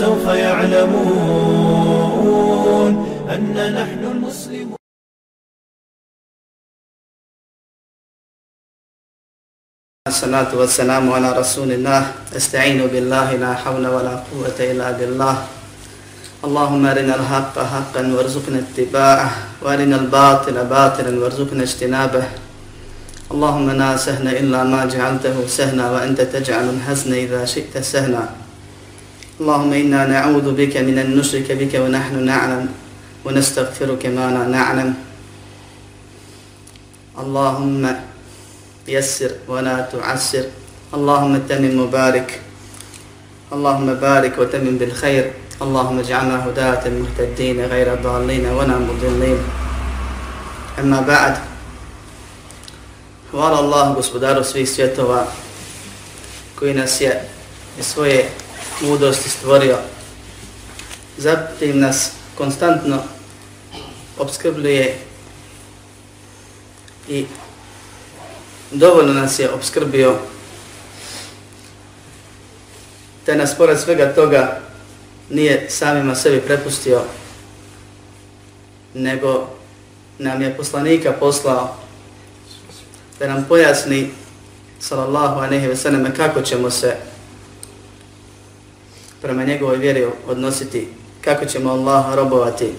فسوف يعلمون أن نحن المسلمون. الصلاة والسلام على رسول الله. استعين بالله لا حول ولا قوة إلا بالله. اللهم أرنا الحق حقا وارزقنا اتباعه وأرنا الباطل باطلا وارزقنا اجتنابه. اللهم لا سهل إلا ما جعلته سهلا وأنت تجعل الحزن إذا شئت سهلا. اللهم إنا نعوذ بك من أن نشرك بك ونحن نعلم ونستغفرك ما لا نعلم. اللهم يسر ولا تعسر. اللهم تمم مبارك اللهم بارك وتمم بالخير. اللهم اجعلنا هداة مهتدين غير ضالين ولا مضلين. أما بعد Hvala Allah, gospodaru svih svjetova, koji nas je svoje mudrosti stvorio. Zatim nas konstantno obskrbljuje i dovoljno nas je obskrbio te nas pored svega toga nije samima sebi prepustio nego nam je poslanika poslao da nam pojasni sallallahu alejhi ve sellem kako ćemo se prema njegovoj vjeri odnositi, kako ćemo Allaha robovati.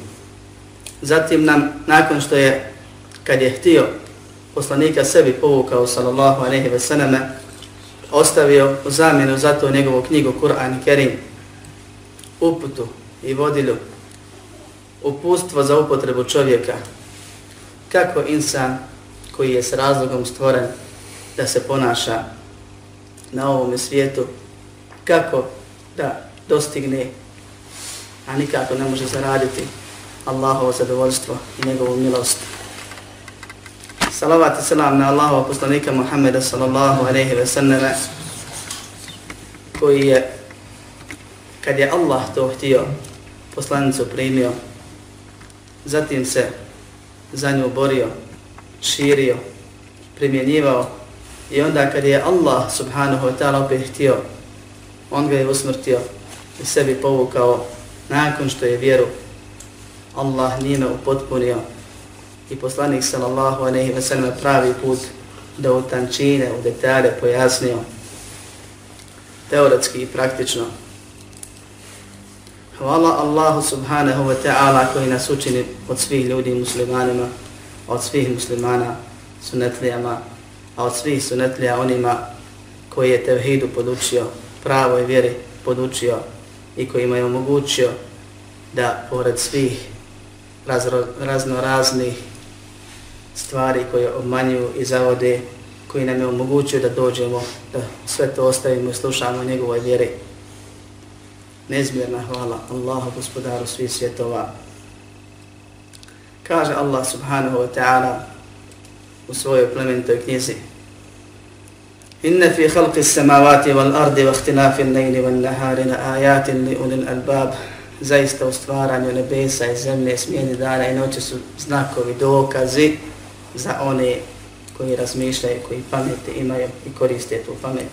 Zatim nam, nakon što je, kad je htio poslanika sebi povukao, sallallahu aleyhi ve sallame, ostavio u zamjenu za to njegovu knjigu Kur'an i Kerim, uputu i vodilju, upustvo za upotrebu čovjeka, kako insan koji je s razlogom stvoren da se ponaša na ovom svijetu, kako da dostigne, a nikako ne može zaraditi Allahovo zadovoljstvo i njegovu milost. Salavat i salam na Allahova poslanika Muhammeda sallallahu aleyhi ve sallame, koji je, kad je Allah to htio, poslanicu primio, zatim se za nju borio, širio, primjenjivao i onda kad je Allah subhanahu wa ta'ala opet htio, on ga je usmrtio i sebi povukao nakon što je vjeru Allah njime upotpunio. I poslanik sallallahu aleyhi ve sellem pravi put da u tančine, u detalje pojasnio. Teoretski i praktično. Hvala Allahu subhanahu wa ta'ala koji nas učini od svih ljudi muslimanima, od svih muslimana sunetlijama, a od svih sunetlija onima koji je tevhidu podučio, pravoj vjeri podučio i kojima je omogućio da pored svih razro, razno raznih stvari koje obmanjuju i zavode, koji nam je omogućio da dođemo, da sve to ostavimo i slušamo njegovoj vjeri. Nezmjerna hvala Allahu gospodaru svih svjetova. Kaže Allah subhanahu wa ta'ala u svojoj plemenitoj knjizi Inna fi khalqi samawati wal ardi wa ikhtilafi al-layli wan nahari la ayatin li ulil albab zaista u stvaranju nebesa i zemlje, smjeni dana i noći su znakovi, dokazi za one koji razmišljaju, koji pameti imaju i koriste tu pamet.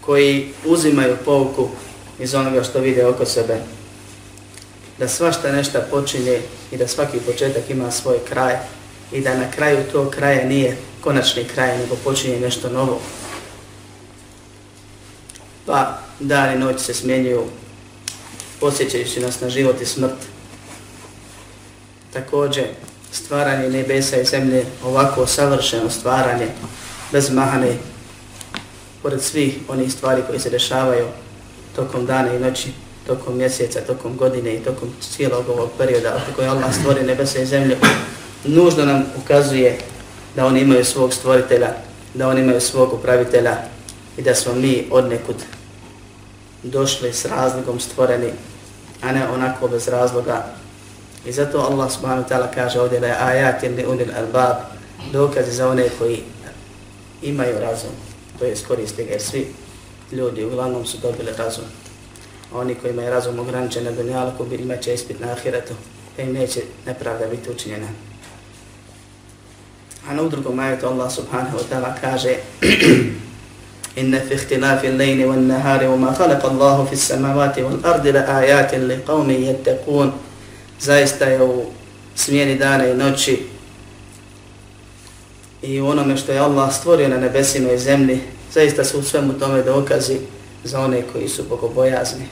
Koji uzimaju pouku iz onoga što vide oko sebe. Da svašta nešto počinje i da svaki početak ima svoj kraj i da na kraju to kraja nije konačni kraj, nego počinje nešto novo pa dan i noć se smjenjuju, posjećajući nas na život i smrt. Također, stvaranje nebesa i zemlje, ovako savršeno stvaranje, bez mahane, pored svih onih stvari koje se dešavaju tokom dana i noći, tokom mjeseca, tokom godine i tokom cijelog ovog perioda, ako je Allah stvori nebesa i zemlje, nužno nam ukazuje da oni imaju svog stvoritelja, da oni imaju svog upravitelja i da smo mi od nekud došli s razlogom stvoreni, a ne onako bez razloga. I zato Allah subhanahu wa ta'ala kaže ovdje da je ajat ili unil albab dokaze za one koji imaju razum, to je skoriste ga svi ljudi uglavnom su dobili razum. A oni koji imaju razum ograničen na dunjalku, imat će ispit na ahiretu, da im neće nepravda biti učinjena. A na drugom ajetu Allah subhanahu wa ta'ala kaže inna fi ihtilafi al-layli wan-nahari wa ma khalaqa Allahu fi as-samawati wal-ardi la ayatin li yattaqun. Zaista je u smjeni dana i noći i u onome što je Allah stvorio na nebesima i zemlji zaista su u svemu tome dokazi za one koji su bogobojazni.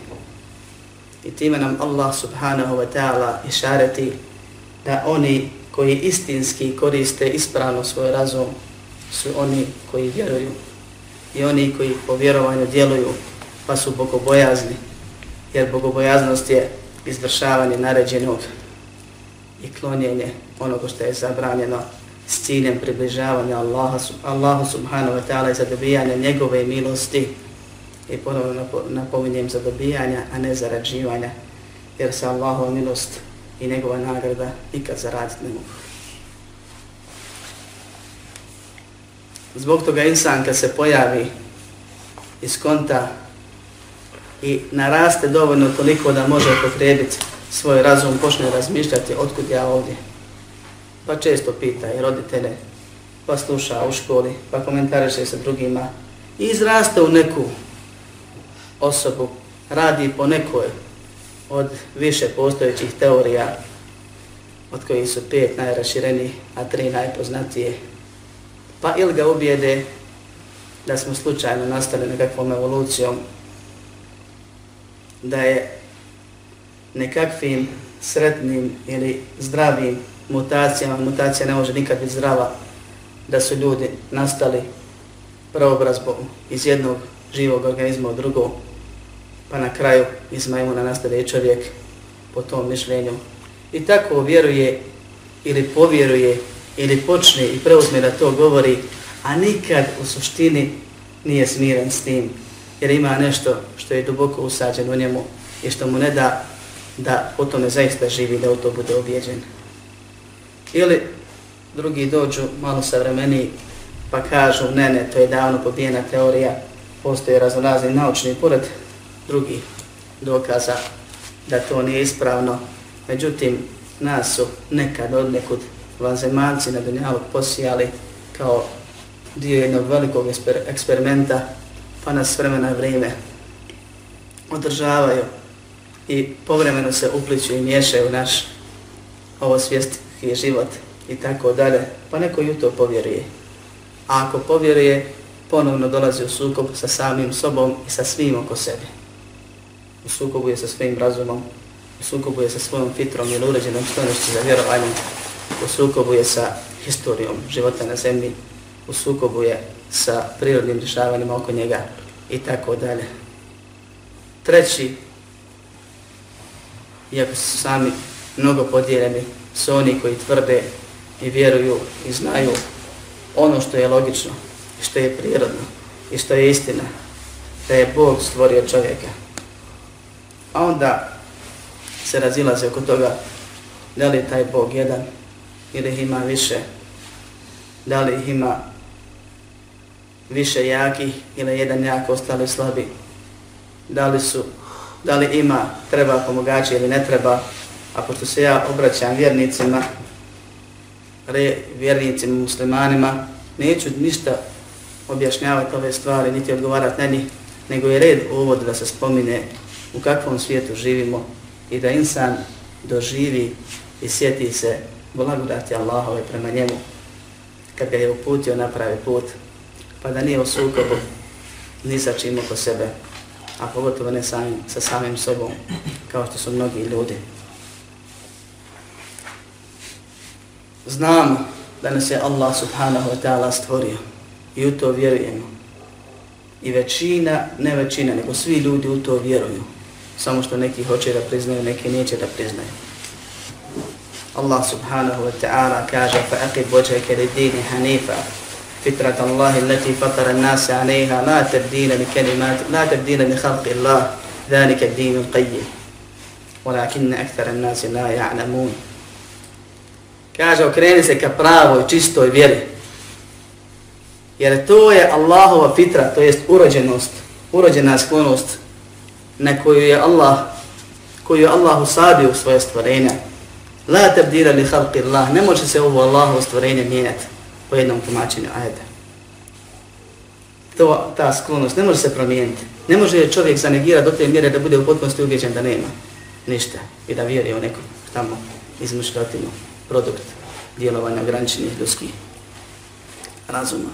I time nam Allah subhanahu wa ta'ala išareti da oni koji istinski koriste ispravno svoj razum su oni koji vjeruju. I oni koji po vjerovanju djeluju pa su bogobojazni. Jer bogobojaznost je izvršavanje naređenog i klonjenje onoga što je zabranjeno s ciljem približavanja Allaha, Allahu subhanahu wa ta'ala i zadobijanja njegove milosti. I ponovno napominjem zadobijanja, a ne zarađivanja, jer se Allahova milost i njegova nagrada nikad zaraditi ne mogu. Zbog toga insan kad se pojavi iz konta i naraste dovoljno toliko da može potrebiti svoj razum, počne razmišljati otkud ja ovdje. Pa često pita i roditelje, pa sluša u školi, pa komentariše sa drugima i izraste u neku osobu, radi po nekoj od više postojećih teorija, od kojih su pet najrašireniji, a tri najpoznatije. Pa ili ga ubijede da smo slučajno nastali nekakvom evolucijom, da je nekakvim sretnim ili zdravim mutacijama, mutacija ne može nikad biti zdrava, da su ljudi nastali preobrazbom iz jednog živog organizma u drugog, pa na kraju iz majmuna nastane čovjek po tom mišljenju. I tako vjeruje ili povjeruje ili počne i preuzme da to govori, a nikad u suštini nije smiren s tim, jer ima nešto što je duboko usađeno u njemu i što mu ne da da o tome zaista živi, da u to bude objeđen. Ili drugi dođu malo savremeni pa kažu ne, ne, to je davno pobijena teorija, postoje raznorazni naučni pored drugi dokaza da to nije ispravno. Međutim, nas su nekad od nekud vanzemalci na Dunjalu posijali kao dio jednog velikog eksper eksperimenta, pa nas vremena vrijeme održavaju i povremeno se upliću i miješaju naš ovo svjestki život i tako dalje, pa neko ju to povjeruje. A ako povjeruje, ponovno dolazi u sukob sa samim sobom i sa svim oko sebe u sukobu je sa svojim razumom, u sukobu je sa svojom fitrom ili uređenom stanošću za vjerovanje, u sukobu je sa historijom života na zemlji, u sukobu je sa prirodnim rješavanjima oko njega i tako dalje. Treći, iako su sami mnogo podijeljeni, su oni koji tvrde i vjeruju i znaju ono što je logično, što je prirodno i što je istina, da je Bog stvorio čovjeka A onda se razilaze oko toga da li je taj Bog jedan ili ih ima više, da li ih ima više jakih ili jedan jak, ostali slabi, da li su, da li ima, treba pomogači ili ne treba, a pošto se ja obraćam vjernicima, re, vjernicima, muslimanima, neću ništa objašnjavati ove stvari, niti odgovarati na njih, nego je red uvod da se spomine u kakvom svijetu živimo i da insan doživi i sjeti se blagodati Allahove prema njemu kad ga je uputio na pravi put, pa da nije u sukobu ni sa čim oko sebe, a pogotovo ne samim, sa samim sobom, kao što su mnogi ljudi. Znamo da nas je Allah subhanahu wa ta'ala stvorio i u to vjerujemo. I većina, ne većina, nego svi ljudi u to vjeruju samo što neki hoće da priznaju, neki neće da priznaju. Allah subhanahu wa ta'ala kaže فَأَقِبْ وَجْهَكَ لِدِينِ حَنِيفًا فِتْرَةَ اللَّهِ الَّتِي فَطَرَ النَّاسَ عَلَيْهَا لَا تَبْدِينَ لِكَلِمَاتِ لَا تَبْدِينَ لِخَلْقِ اللَّهِ ذَلِكَ الدِّينُ الْقَيِّمِ وَلَكِنَّ أَكْثَرَ النَّاسِ لَا يَعْلَمُونَ Kaže, okreni se ka pravoj, čistoj vjeri. Jer to je Allahova fitra, to jest urođenost, urođena sklonost na koju je Allah koju je Allah usadio u svoje stvorenja. La tabdira li halqi Allah. Ne može se ovo Allahovo stvorenje mijenjati po jednom tumačenju ajeta. to, ta sklonost ne može se promijeniti. Ne može čovjek zanegirati do te mjere da bude u potpunosti ubijeđen da nema ništa i da vjeri u nekom tamo izmišljotinu, produkt djelovanja ograničenih ljudskih razuma.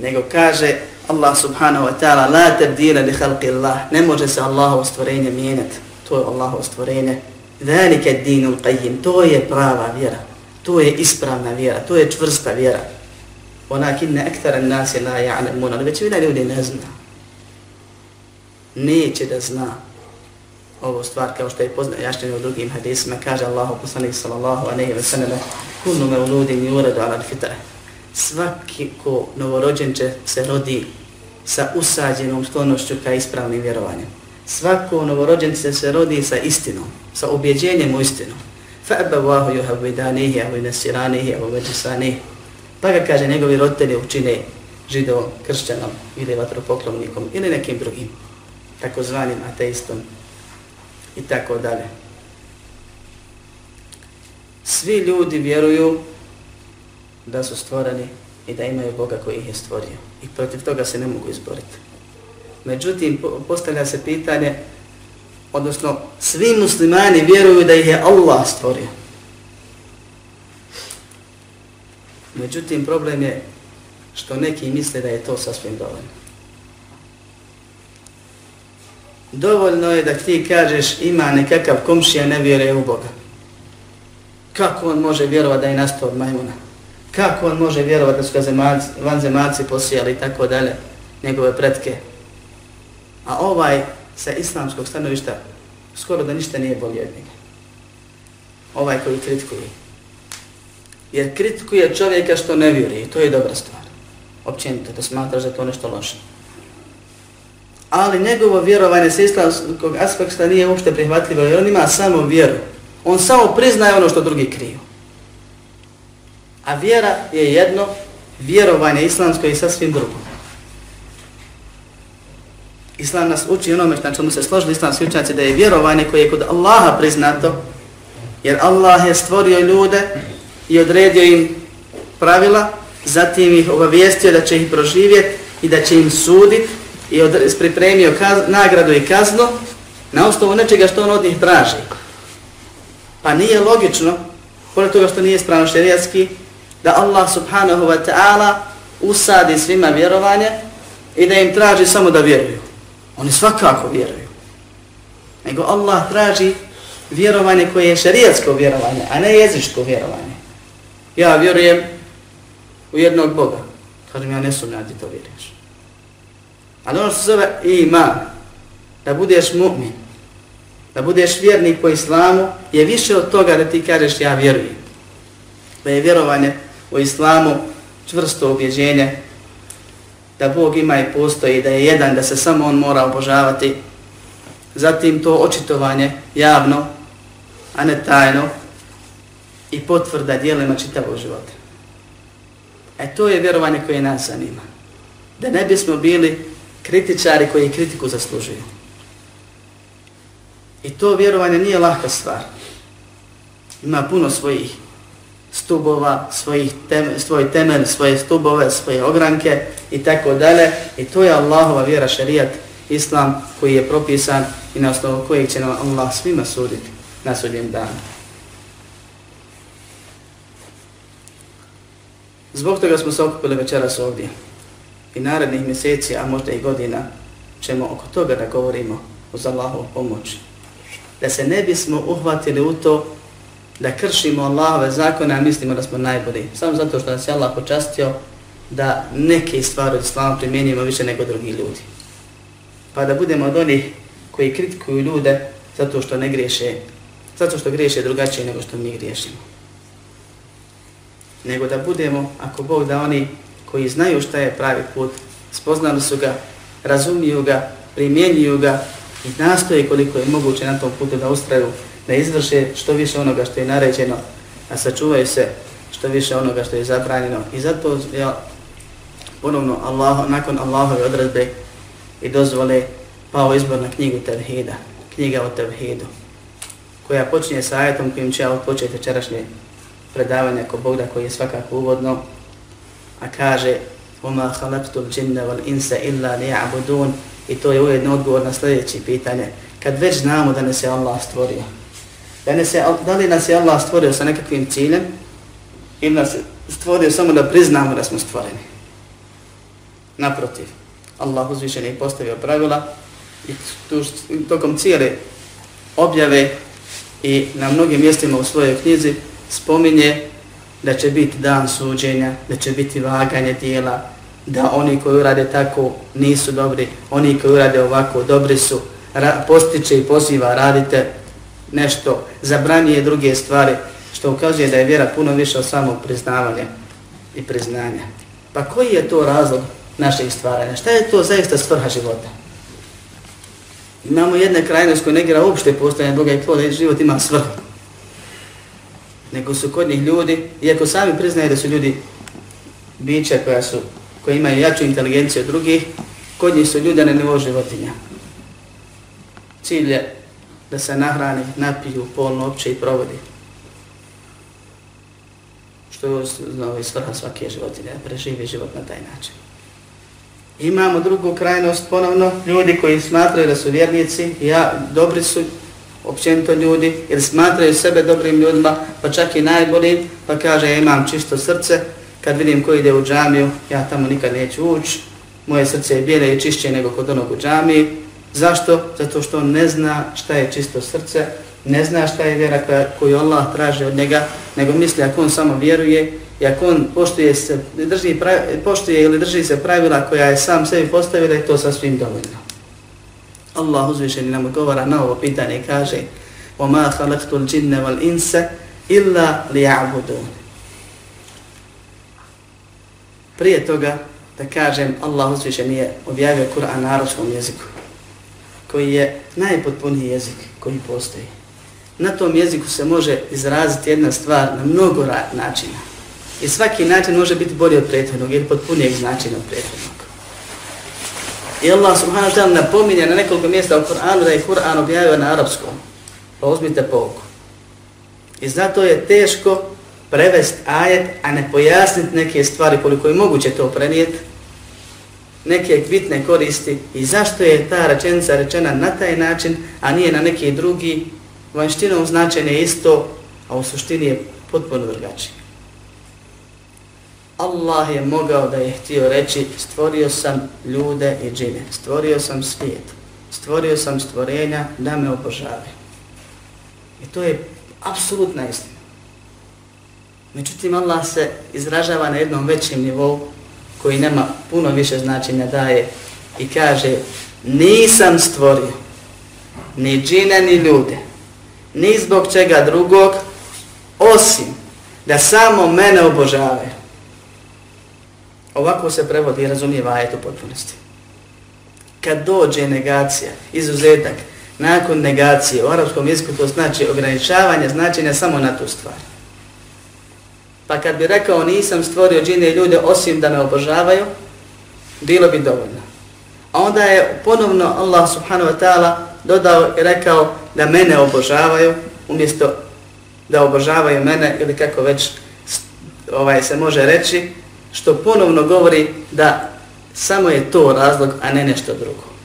Nego kaže Allah subhanahu wa ta'ala la tabdila li khalqi Allah. Ne može se Allahovo stvorenje mijenjati. To je Allahovo stvorenje. Velike dinul qayyim. To je prava vjera. To je ispravna vjera. To je čvrsta vjera. Onakinne ektara nasi la ja'lamun. Ali većina ljudi ne zna. Neće da zna ovo stvar kao što je poznajašteno u drugim hadisima. Kaže Allahu poslanik sallallahu alaihi wa sallam kullu mevludin yuradu ala fitra Svaki ko novorođen će se rodi sa usađenom sklonošću ka ispravnim vjerovanjem. Svako novorođen će se rodi sa istinom, sa objeđenjem u istinu. فَأَبَوَاهُ يُهَوِدَانِهِ أَوِ نَسِرَانِهِ أَوِ مَجُسَانِهِ Pa ga kaže, njegovi roditelji učine židovom, kršćanom ili vatropoklovnikom ili nekim drugim, takozvanim ateistom i tako dalje. Svi ljudi vjeruju da su stvoreni i da imaju Boga koji ih je stvorio. I protiv toga se ne mogu izboriti. Međutim, postavlja se pitanje, odnosno, svi muslimani vjeruju da ih je Allah stvorio. Međutim, problem je što neki misle da je to sasvim dovoljno. Dovoljno je da ti kažeš ima nekakav komšija ne vjeruje u Boga. Kako on može vjerovati da je nastao od majmuna? Kako on može vjerovati da su ga zemalci, vanzemalci posijali i tako dalje, njegove pretke? A ovaj sa islamskog stanovišta skoro da ništa nije bolje od njega. Ovaj koji kritikuje. Jer kritikuje čovjeka što ne vjeruje, to je dobra stvar. Općenito, da smatraš da to nešto loše. Ali njegovo vjerovanje sa islamskog aspekta nije uopšte prihvatljivo, jer on ima samo vjeru. On samo priznaje ono što drugi kriju. A vjera je jedno, vjerovanje islamsko i sasvim drugo. Islam nas uči onome na čemu se složili islamski učenjaci da je vjerovanje koje je kod Allaha priznato, jer Allah je stvorio ljude i odredio im pravila, zatim ih obavijestio da će ih proživjeti i da će im suditi i od, pripremio kaz, nagradu i kaznu na osnovu nečega što on od njih traži. Pa nije logično, pored toga što nije ispravno šerijatski, da Allah subhanahu wa ta'ala usadi svima vjerovanje i da im traži samo da vjeruju. Oni svakako vjeruju. Nego Allah traži vjerovanje koje je šarijatsko vjerovanje, a ne jezičko vjerovanje. Ja vjerujem u jednog Boga. Kažem, ja ne sumnjam ti to vjeruješ. Ali ono što se zove iman, da budeš mu'min, da budeš vjernik po islamu, je više od toga da ti kažeš ja vjerujem. Da je vjerovanje u islamu čvrsto objeđenje, da Bog ima i postoji, da je jedan, da se samo on mora obožavati. Zatim to očitovanje javno, a ne tajno, i potvrda dijelima čitavog života. E to je vjerovanje koje nas zanima. Da ne bismo bili kritičari koji kritiku zaslužuju. I to vjerovanje nije lahka stvar. Ima puno svojih stubova, svojih tem, svoj temelj, svoje stubove, svoje ogranke i tako dalje. I to je Allahova vjera, šarijat, islam koji je propisan i na osnovu kojeg će nam Allah svima suditi na sudjem danu. Zbog toga smo se okupili večeras ovdje i narednih mjeseci, a možda i godina, ćemo oko toga da govorimo uz Allahovu pomoć. Da se ne bismo uhvatili u to da kršimo Allahove zakone, a mislimo da smo najbolji. Samo zato što nas je Allah počastio da neke stvari od Islama primjenimo više nego drugi ljudi. Pa da budemo od onih koji kritikuju ljude zato što ne griješe, zato što griješe drugačije nego što mi griješimo. Nego da budemo, ako Bog da oni koji znaju šta je pravi put, spoznali su ga, razumiju ga, primjenjuju ga i nastoje koliko je moguće na tom putu da ustraju, da izvrše što više onoga što je naređeno, a sačuvaju se što više onoga što je zabranjeno. I zato ja ponovno Allah, nakon Allahove odredbe i dozvole pao izbor na knjigu Tevhida, knjiga o Tevhidu, koja počinje sa ajetom kojim će ja odpočeti večerašnje predavanje ko Bogda koji je svakako uvodno, a kaže وَمَا خَلَقْتُ الْجِنَّ وَالْإِنْسَ إِلَّا لِيَعْبُدُونَ I to je ujedno odgovor na sljedeće pitanje. Kad već znamo da nas je Allah stvorio, da, nas je, da li nas je Allah stvorio sa nekakvim ciljem ili nas stvorio samo da priznamo da smo stvoreni. Naprotiv, Allah uzvišen je postavio pravila i tu, tokom cijele objave i na mnogim mjestima u svojoj knjizi spominje da će biti dan suđenja, da će biti vaganje dijela, da oni koji urade tako nisu dobri, oni koji urade ovako dobri su, ra, postiče i poziva, radite nešto, zabranije druge stvari, što ukazuje da je vjera puno više od samog priznavanja i priznanja. Pa koji je to razlog naših stvaranja? Šta je to zaista svrha života? Imamo jedne krajnost koje negira uopšte postojanje Boga i tvoje život ima svrhu. Nego su kod njih ljudi, iako sami priznaju da su ljudi bića koja su, koji imaju jaču inteligenciju od drugih, kod njih su ljudi na nivou životinja. Cilj je da se nahrane, napiju, polno, opće i provodi. Što je znao i svrha svake životinje, da preživi život na taj način. Imamo drugu krajnost ponovno, ljudi koji smatraju da su vjernici, ja, dobri su općenito ljudi, jer smatraju sebe dobrim ljudima, pa čak i najboljim, pa kaže ja imam čisto srce, kad vidim ko ide u džamiju, ja tamo nikad neću ući, moje srce je bijele i čišće nego kod onog u džamiji. Zašto? Zato što on ne zna šta je čisto srce, ne zna šta je vjera koju Allah traži od njega, nego misli ako on samo vjeruje, i ako on poštuje, se, drži, poštuje ili drži se pravila koja je sam sebi postavila, je to sasvim dovoljno. Allah uzvišeni nam govora na ovo pitanje i kaže وَمَا خَلَقْتُ الْجِنَّ وَالْإِنسَ إِلَّا لِيَعْبُدُونَ Prije toga, da kažem, Allah uzvišeni je objavio Kur'an na arabskom jeziku, koji je najpotpuniji jezik koji postoji. Na tom jeziku se može izraziti jedna stvar na mnogo načina. I svaki način može biti bolji od prethodnog ili potpunijeg značina od prethodnog. I Allah subhanahu wa ta'ala napominje na nekoliko mjesta u Kur'anu da je Kur'an objavio na arapskom. Pa uzmite pouku. I zato je teško prevest ajet, a ne pojasniti neke stvari koliko je moguće to prenijeti, neke bitne koristi i zašto je ta rečenica rečena na taj način, a nije na neki drugi, vanštinom značenje isto, a u suštini je potpuno drugačije. Allah je mogao da je htio reći stvorio sam ljude i džine, stvorio sam svijet, stvorio sam stvorenja da me obožavaju. I to je apsolutna istina. Međutim, Allah se izražava na jednom većem nivou koji nema puno više značenja daje i kaže nisam stvorio ni džine ni ljude, ni zbog čega drugog, osim da samo mene obožavaju. Ovako se prevodi i razumijeva vajet u potpunosti. Kad dođe negacija, izuzetak, nakon negacije, u arapskom jeziku to znači ograničavanje značenja samo na tu stvar. Pa kad bi rekao nisam stvorio džine i ljude osim da me obožavaju, bilo bi dovoljno. A onda je ponovno Allah subhanahu wa ta'ala dodao i rekao da mene obožavaju umjesto da obožavaju mene ili kako već ovaj se može reći, što ponovno govori da samo je to razlog, a ne nešto drugo.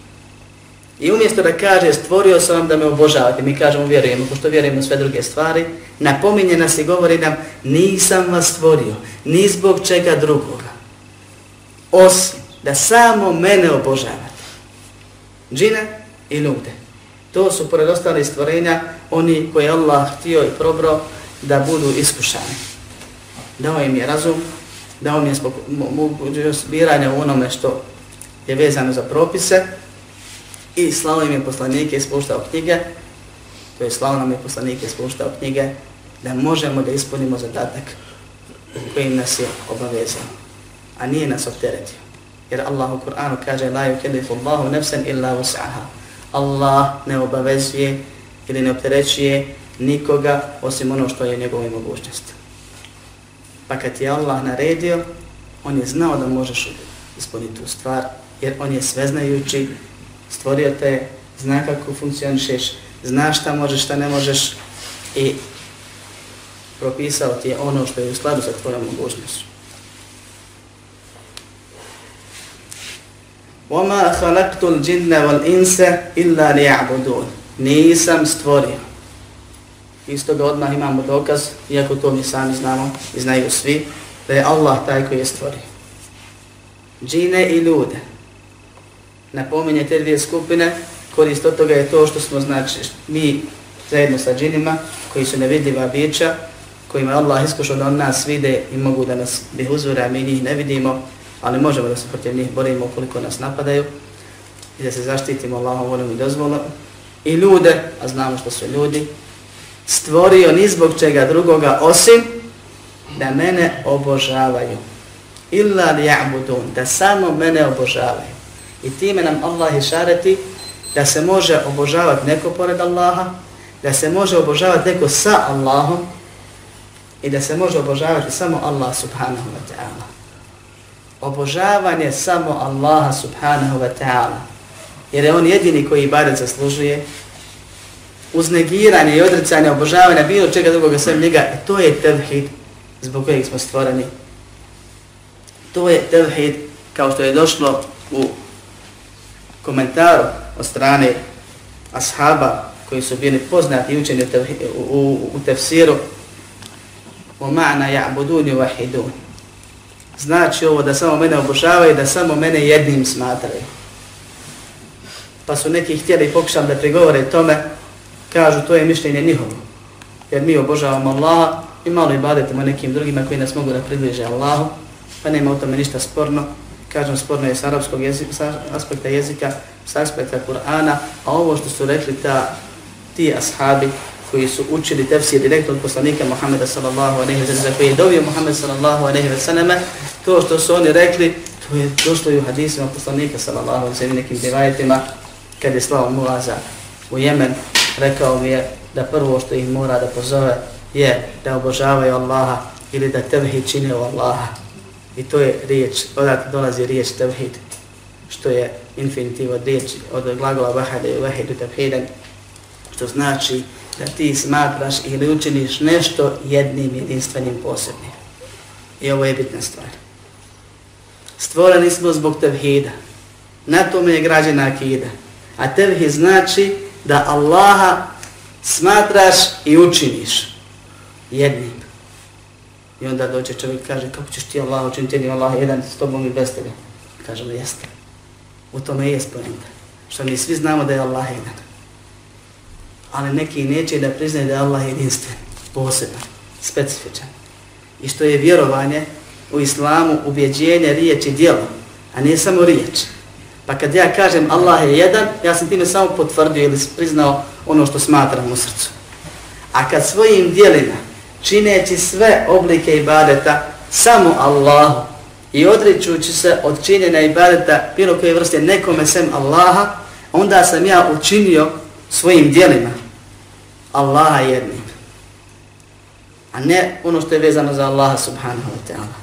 I umjesto da kaže stvorio sam vam da me obožavate, mi kažemo vjerujemo, pošto vjerujemo sve druge stvari, napominje nas i govori nam nisam vas stvorio, ni zbog čega drugoga. Osim da samo mene obožavate. Džine i ljude. To su pored ostalih stvorenja oni koje Allah htio i probro da budu iskušani. Dao im je razum, dao im je mogućnost biranja u onome što je vezano za propise i slao im je poslanike ispuštao knjige, to je slao nam je poslanike ispuštao knjige, da možemo da ispunimo zadatak kojim nas je obavezao, a nije nas opteretio. Jer Allah u Kur'anu kaže la yukellifu Allahu nefsen illa vus'aha. Allah ne obavezuje ili ne opterećuje nikoga osim ono što je njegove mogućnosti. Pa kad je Allah naredio, on je znao da možeš ispuniti tu stvar, jer on je sveznajući, stvorio te, zna kako funkcionišeš, zna šta možeš, šta ne možeš i propisao ti je ono što je u skladu sa tvojom mogućnošću. وَمَا خَلَقْتُ الْجِنَّ وَالْإِنْسَ إِلَّا لِيَعْبُدُونَ Nisam stvorio. Isto ga odmah imamo dokaz, iako to mi sami znamo i znaju svi, da je Allah taj koji je stvorio. Džine i ljude. Napominje te dvije skupine, korist od toga je to što smo, znači, mi zajedno sa džinima, koji su nevidljiva bića, kojima je Allah iskušao da on nas vide i mogu da nas bih uzvore, mi njih ne vidimo, ali možemo da se protiv njih borimo koliko nas napadaju i da se zaštitimo Allahom voljom i dozvolom. I ljude, a znamo što su ljudi, stvorio ni zbog čega drugoga osim da mene obožavaju. Illa li ja'budun, da samo mene obožavaju. I time nam Allah išareti da se može obožavati neko pored Allaha, da se može obožavati neko sa Allahom i da se može obožavati samo Allah subhanahu wa ta'ala. Obožavanje samo Allaha subhanahu wa ta'ala. Jer je on jedini koji ibadet zaslužuje. Uz negiranje i odricanje obožavanja bilo čega drugoga sve njega, e, to je tevhid zbog kojeg smo stvoreni. To je tevhid kao što je došlo u komentaru od strane ashaba koji su bili poznati i učeni u, u, u tefsiru o ma'na ja'buduni wahidun. Znači ovo da samo mene obožavaju, da samo mene jednim smatraju. Pa su neki htjeli pokušati da prigovore tome, kažu to je mišljenje njihovo. Jer mi obožavamo Allaha i malo ibadetimo nekim drugima koji nas mogu da približe Allahu, pa nema u tome ništa sporno. Kažem, sporno je s arapskog jezika, sa aspekta jezika, sa aspekta Kur'ana, a ovo što su rekli ta, ti ashabi, koji su učili tefsir direktno od poslanika Muhammeda sallallahu aleyhi ve sallam, koji je dobio Muhammed sallallahu aleyhi ve sallam, to što su oni rekli, to je došlo i u hadisima poslanika sallallahu aleyhi ve sallam, nekim divajetima, kad je slao Muaza u Jemen, rekao mi je da prvo što ih mora da pozove je da obožavaju Allaha ili da tevhid čine u Allaha. I to je riječ, odat dolazi riječ tevhid, što je infinitiv od riječi, od glagola vahada i vahidu tevhidan, što znači da ti smatraš ili učiniš nešto jednim jedinstvenim posebnim. I ovo je bitna stvar. Stvoreni smo zbog tevhida. Na tome je građena akida. A tevhid znači da Allaha smatraš i učiniš jednim. I onda dođe čovjek i kaže, kako ćeš ti Allah učiniti ni Allah jedan s tobom i bez tebe? Kažemo, jeste. U tome je spojenta. Što mi svi znamo da je Allah jedan ali neki neće da priznaju da je Allah jedinstven, poseban, specifičan. I što je vjerovanje u islamu, ubjeđenje, riječ i djelo, a ne samo riječ. Pa kad ja kažem Allah je jedan, ja sam time samo potvrdio ili priznao ono što smatram u srcu. A kad svojim dijelima, čineći sve oblike ibadeta, samo Allahu i odričući se od činjenja ibadeta bilo koje vrste nekome sem Allaha, onda sam ja učinio svojim dijelima Allaha jednim. A ne ono što je vezano za Allaha subhanahu wa ta'ala.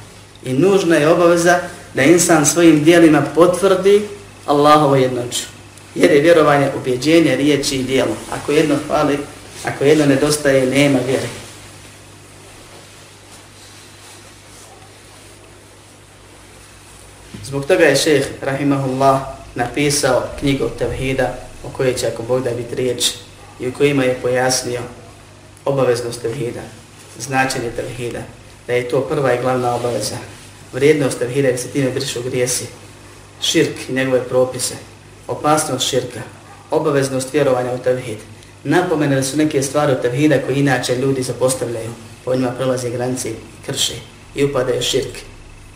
I nužna je obaveza da insan svojim dijelima potvrdi Allahovo jednoću. Jer je vjerovanje ubjeđenje, riječi i dijelo. Ako jedno hvali, ako jedno nedostaje, nema vjere. Zbog toga je šeheh, rahimahullah, napisao knjigu Tevhida, o kojoj će ako Bog da biti riječ, i u kojima je pojasnio obaveznost tevhida, značenje tevhida, da je to prva i glavna obaveza. Vrijednost tevhida je se time brišu grijesi, širk i njegove propise, opasnost širka, obaveznost vjerovanja u tevhid. Napomenuli su neke stvari u tevhida koje inače ljudi zapostavljaju, po njima prelaze granice, krše i upadaju širk.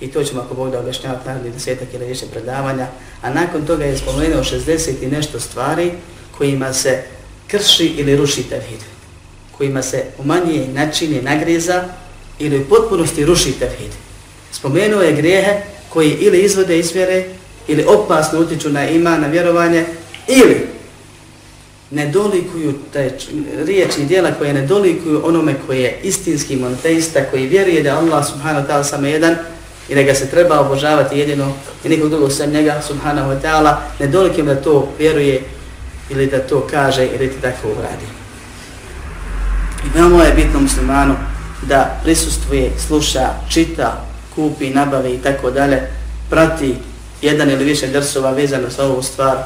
I to ćemo ako Bog da objašnjavati naredni desetak ili više predavanja. A nakon toga je spomenuo 60 i nešto stvari kojima se krši ili ruši tevhid, kojima se umanjuje načinje nagreza ili u potpunosti ruši tevhid. Spomenuo je grijehe koji ili izvode izvjere ili opasno utiču na ima, na vjerovanje ili ne dolikuju taj riječi i dijela koje ne dolikuju onome koji je istinski monoteista, koji vjeruje da Allah subhanahu wa ta'ala samo jedan i da ga se treba obožavati jedino i nikog drugog sem njega subhanahu wa ta'ala, ne dolikim da to vjeruje ili da to kaže ili da tako uradi. I veoma je bitno muslimanu da prisustvuje, sluša, čita, kupi, nabavi i tako dalje, prati jedan ili više drsova vezano sa ovu stvar,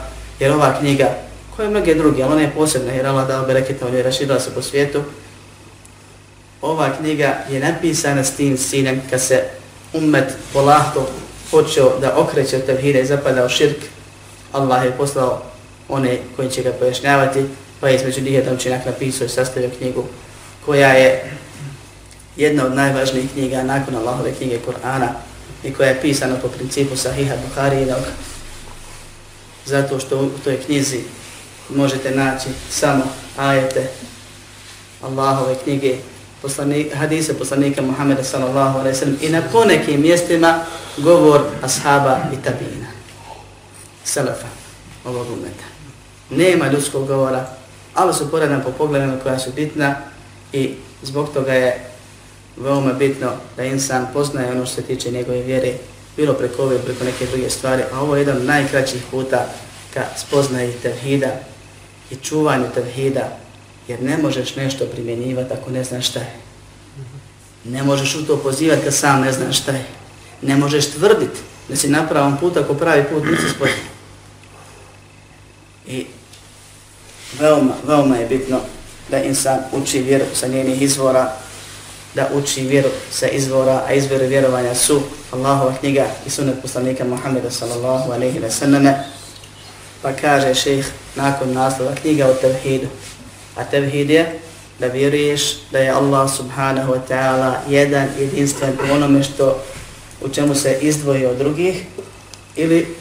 jer ova knjiga, koja je mnoge druge, ali ona je posebna, jer Allah dao bereketa, on je raširila se po svijetu, ova knjiga je napisana s tim sinem kad se ummet polahko počeo da okreće od tevhide i zapada u širk, Allah je poslao one koji će ga pojašnjavati, pa je između njih jedan učinak napisao i sastavio knjigu koja je jedna od najvažnijih knjiga nakon Allahove knjige Kur'ana i koja je pisana po principu Sahiha Bukharijinog zato što u toj knjizi možete naći samo ajete Allahove knjige poslanik, hadise poslanika Muhammeda sallallahu alaihi sallam i na ponekim mjestima govor ashaba i tabina. Salafa ovog umeta. Nema ljudskog govora, ali su poredna po pogledima koja su bitna i zbog toga je veoma bitno da insan poznaje ono što se tiče njegove vjere, bilo preko ove, preko neke druge stvari, a ovo je jedan od najkraćih puta ka spoznaji tevhida i čuvanju tevhida Jer ne možeš nešto primjenjivati ako ne znaš šta je. Ne možeš u to pozivati kad sam ne znaš šta je. Ne možeš tvrditi da si na pravom putu ako pravi put nisi spodnji. I veoma, veoma je bitno da insan uči vjeru sa njenih izvora, da uči vjeru sa izvora, a izvore vjerovanja su Allahova knjiga i sunet poslanika Muhammeda sallallahu alaihi wa sallam. Pa kaže šejh nakon naslova knjiga o tevhidu, A tevhid je da vjeruješ da je Allah subhanahu wa ta'ala jedan jedinstven u onome što u čemu se izdvoji od drugih ili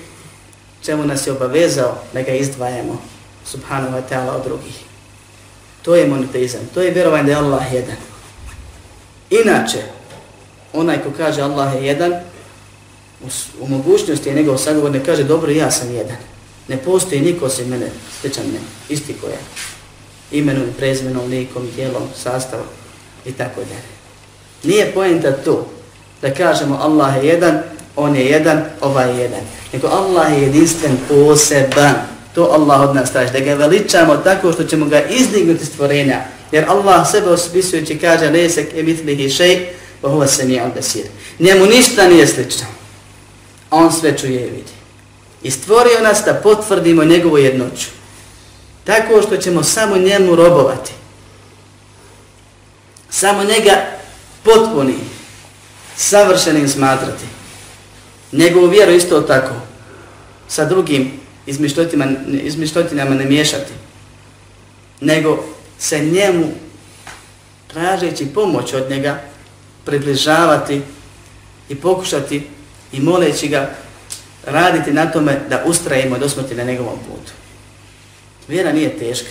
čemu nas je obavezao da ga izdvajamo subhanahu wa ta'ala od drugih. To je monoteizam, to je vjerovanje da je Allah jedan. Inače, onaj ko kaže Allah je jedan, u, u mogućnosti je njegov sagovor ne kaže dobro ja sam jedan. Ne postoji niko osim mene, sličan mene, isti ko je imenom, prezmenom, likom, dijelom, sastavom i tako dalje. Nije poenta to da kažemo Allah je jedan, on je jedan, ovaj je jedan. Nego Allah je jedinstven, poseban. To Allah od nas traži. Da ga veličamo tako što ćemo ga izdignuti stvorenja. Jer Allah sebe ospisujući kaže Lesek emitlihi šej, pa huva se nije basir. Njemu ništa nije slično. On sve čuje i vidi. I stvorio nas da potvrdimo njegovu jednoću tako što ćemo samo njemu robovati. Samo njega potpuni, savršenim smatrati. Njegovu vjeru isto tako, sa drugim izmišljotinama ne miješati, nego se njemu, tražeći pomoć od njega, približavati i pokušati i moleći ga raditi na tome da ustrajimo do smrti na njegovom putu. Vjera nije teška.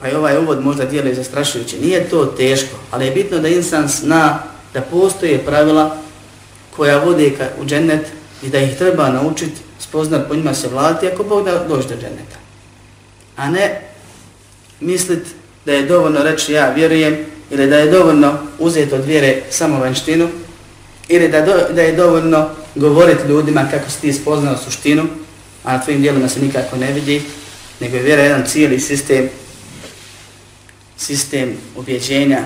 Pa i ovaj uvod možda djeluje zastrašujuće. Nije to teško, ali je bitno da insan zna da postoje pravila koja vode ka u džennet i da ih treba naučiti, spoznat po njima se vladati ako Bog da dođe do dženneta. A ne mislit da je dovoljno reći ja vjerujem ili da je dovoljno uzeti od vjere samo vanštinu ili da, do, da je dovoljno govoriti ljudima kako si ti spoznao suštinu a na tvojim dijelima se nikako ne vidi, nego je vjera jedan cijeli sistem, sistem objeđenja,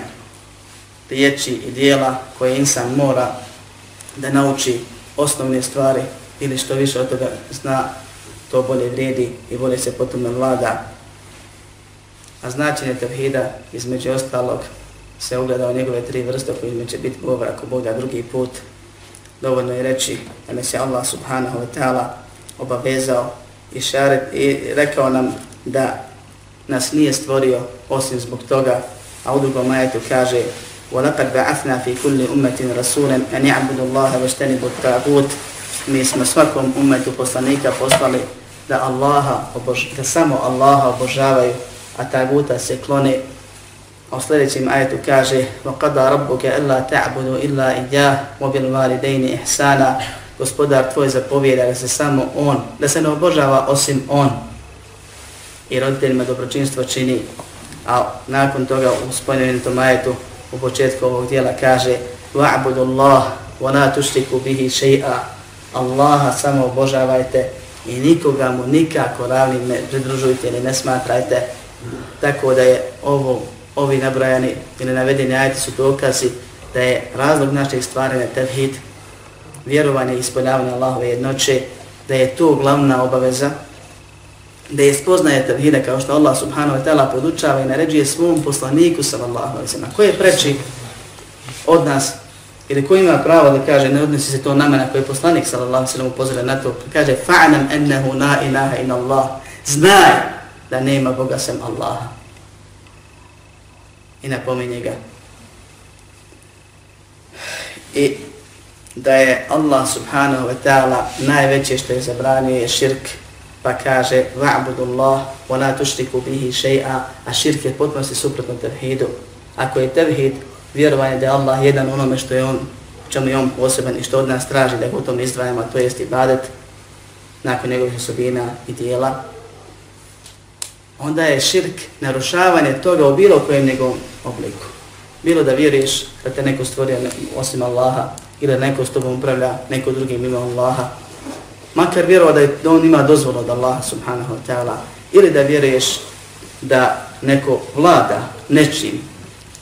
riječi i dijela koje insan mora da nauči osnovne stvari ili što više od toga zna, to bolje vrijedi i bolje se potom vlada. A značenje tevhida između ostalog se ugleda u njegove tri vrste koje će biti govor ako Boga drugi put. Dovoljno je reći da nas je Allah subhanahu wa ta'ala obavezao i, šaret, i rekao nam da nas nije stvorio osim zbog toga, a u drugom majetu kaže وَلَقَدْ بَعَثْنَا فِي كُلِّ أُمَّةٍ رَسُولًا أَنْ يَعْبُدُ اللَّهَ وَشْتَنِبُ التَّعْبُوتِ Mi smo svakom umetu poslanika poslali da Allaha obož, da samo Allaha obožavaju, a taguta se klone. A u sljedećem ajetu kaže وَقَدَا رَبُّكَ أَلَّا تَعْبُدُ إِلَّا إِيَّهُ وَبِالْوَالِدَيْنِ إِحْسَانًا gospodar tvoj zapovjeda da se samo on, da se ne obožava osim on. I roditeljima dobročinstvo čini, a nakon toga u spomenutom ajetu u početku ovog dijela kaže وَعْبُدُ Allah wa la tushriku bihi shay'a. Allaha samo obožavajte i nikoga mu nikako ravnim ne pridružujte ili ne smatrajte. Tako da je ovo ovi nabrajani ili navedeni ajeti su dokazi da je razlog naših stvaranja tevhid vjerovanje i ispoljavanje Allahove jednoće, da je to glavna obaveza, da je spoznaje tevhida kao što Allah subhanahu wa ta'ala podučava i naređuje svom poslaniku sallallahu alaihi sallam. Ko je preči od nas ili ko ima pravo da kaže, ne odnosi se to na mene, koji je poslanik sallallahu alaihi sallam upozore na to, pa kaže fa'nam ennehu la ilaha in Allah, znaj da nema Boga sem Allaha. I napominje ga. I da je Allah subhanahu wa ta'ala najveće što je zabranio je širk, pa kaže va'budu Allah wa la tušriku bihi še'a, a širk je potpunosti suprotno tevhidu. Ako je tevhid vjerovanje da je Allah jedan onome što je on, čemu je on poseban i što od nas traži da ga u tom izdvajamo, to jest ibadet, nakon njegovih osobina i dijela, onda je širk narušavanje toga u bilo kojem njegovom obliku. Bilo da vjeruješ da te neko stvorio osim Allaha, ili da neko s tobom upravlja neko drugim ima Allaha, makar vjerovao da, je, da on ima dozvolu od Allaha subhanahu wa ta'ala, ili da vjeruješ da neko vlada nečim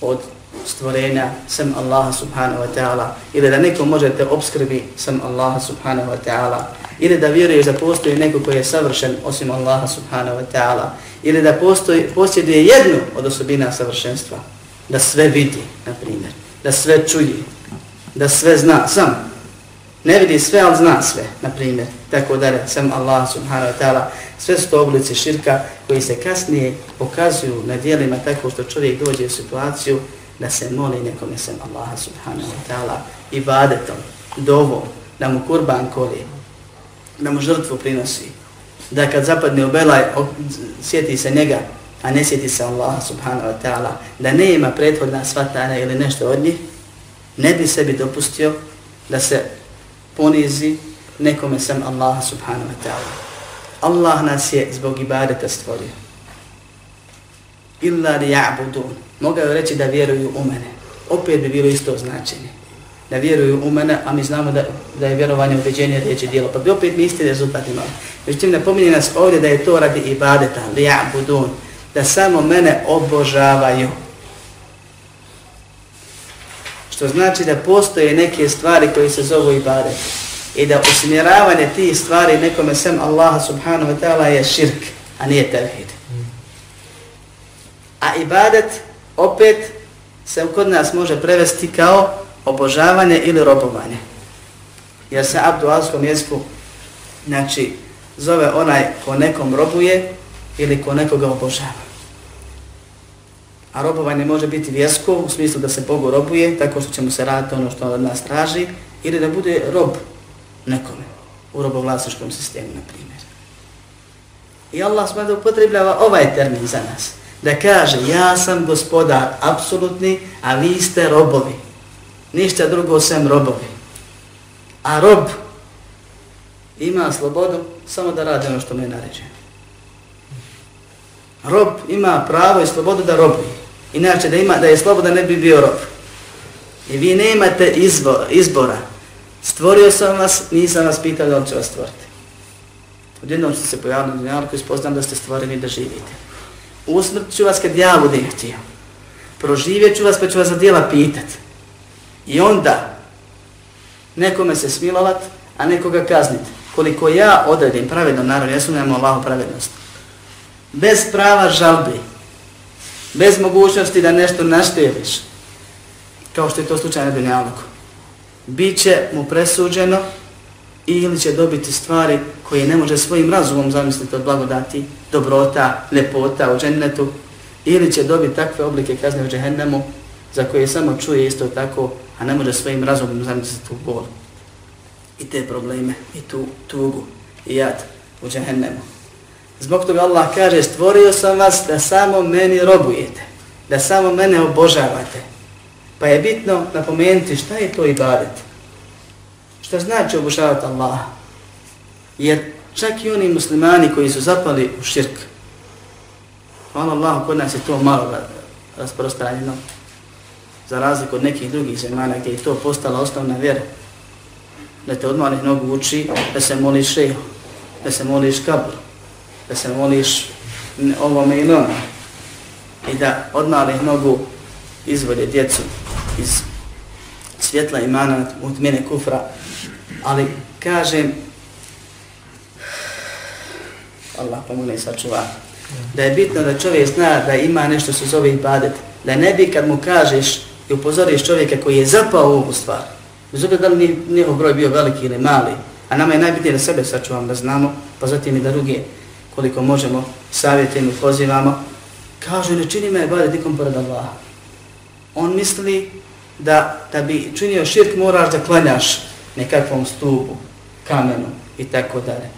od stvorenja sem Allaha subhanahu wa ta'ala, ili da neko može te obskrbi sem Allaha subhanahu wa ta'ala, ili da vjeruješ da postoji neko koji je savršen osim Allaha subhanahu wa ta'ala, ili da postoji, posjeduje jednu od osobina savršenstva, da sve vidi, na primjer, da sve čuje, da sve zna, sam. Ne vidi sve, ali zna sve, na primjer. Tako da sam Allah subhanahu wa ta'ala. Sve su to oblici širka koji se kasnije pokazuju na dijelima tako što čovjek dođe u situaciju da se moli nekome sam Allah subhanahu wa ta'ala i vadetom, dovom, da mu kurban koli, da mu žrtvu prinosi, da kad zapadne u belaj, sjeti se njega, a ne sjeti se Allah subhanahu wa ta'ala, da ne ima prethodna svatana ili nešto od njih, ne bi sebi dopustio da se ponizi nekome sam Allaha subhanahu wa ta'ala. Allah nas je zbog ibadeta stvorio. Illa li ja'budun. Mogao reći da vjeruju u mene. Opet bi bilo isto značenje. Da vjeruju u mene, a mi znamo da, da je vjerovanje ubeđenje riječi djelo. Pa bi opet mi isti rezultat imali. Međutim, napominje nas ovdje da je to radi ibadeta. Li ja'budun. Da samo mene obožavaju. Što znači da postoje neke stvari koje se zovu ibadet. I da usmjeravanje tih stvari nekome sem Allaha subhanahu wa ta'ala je širk, a nije tevhid. A ibadet opet se kod nas može prevesti kao obožavanje ili robovanje. Jer se abdu alskom jeziku znači, zove onaj ko nekom robuje ili ko nekoga obožava. A robovanje može biti vjesko u smislu da se Bogu robuje, tako što će mu se raditi ono što od nas traži, ili da bude rob nekome u robovlasničkom sistemu, na primjer. I Allah smada upotrebljava ovaj termin za nas. Da kaže, ja sam gospodar apsolutni, a vi ste robovi. Ništa drugo sem robovi. A rob ima slobodu samo da radi ono što mu je naređeno. Rob ima pravo i slobodu da robuje. Inače, da, ima, da je sloboda ne bi bio rob. I vi nemate izbo, izbora. Stvorio sam vas, nisam vas pitao da li će vas stvoriti. Odjednom ste se pojavili na dunjalku i spoznam da ste stvoreni da živite. Usmrt ću vas kad ja budem htio. Proživjet ću vas pa ću vas za dijela pitat. I onda nekome se smilovat, a nekoga kaznit. Koliko ja odredim pravedno narod, ja sam Allahu pravednost. Bez prava žalbi, bez mogućnosti da nešto našteliš, kao što je to slučaj na Dunjaluku. Biće mu presuđeno ili će dobiti stvari koje ne može svojim razumom zamisliti od blagodati, dobrota, lepota u džennetu, ili će dobiti takve oblike kazne u džehennemu za koje samo čuje isto tako, a ne može svojim razumom zamisliti tu bol i te probleme i tu tugu i jad u džehennemu. Zbog toga Allah kaže, stvorio sam vas da samo meni robujete, da samo mene obožavate. Pa je bitno napomenuti šta je to ibadet. Šta znači obožavati Allaha? Jer čak i oni muslimani koji su zapali u širk, hvala Allahu, kod nas je to malo rasprostranjeno, za razliku od nekih drugih zemana gdje je to postala osnovna vjera, da te odmah nogu uči da se moliš šeho, da se moliš kaburu, da se moliš ovome ili ono. I da od malih nogu izvode djecu iz svjetla imana od mene kufra Ali kažem, Allah pomogne sačuva, da je bitno da čovjek zna da ima nešto se zove ibadet. Da ne bi kad mu kažeš i upozoriš čovjeka koji je zapao u ovu stvar, bez obzira da li njegov broj bio veliki ili mali, a nama je najbitnije da sebe sačuvam da znamo, pa zatim i da druge koliko možemo savjetujemo pozivamo, kažu ne čini me ibadet nikom pored Allaha. On misli da da bi činio širk moraš da klanjaš nekakvom stupu, kamenu i tako dalje.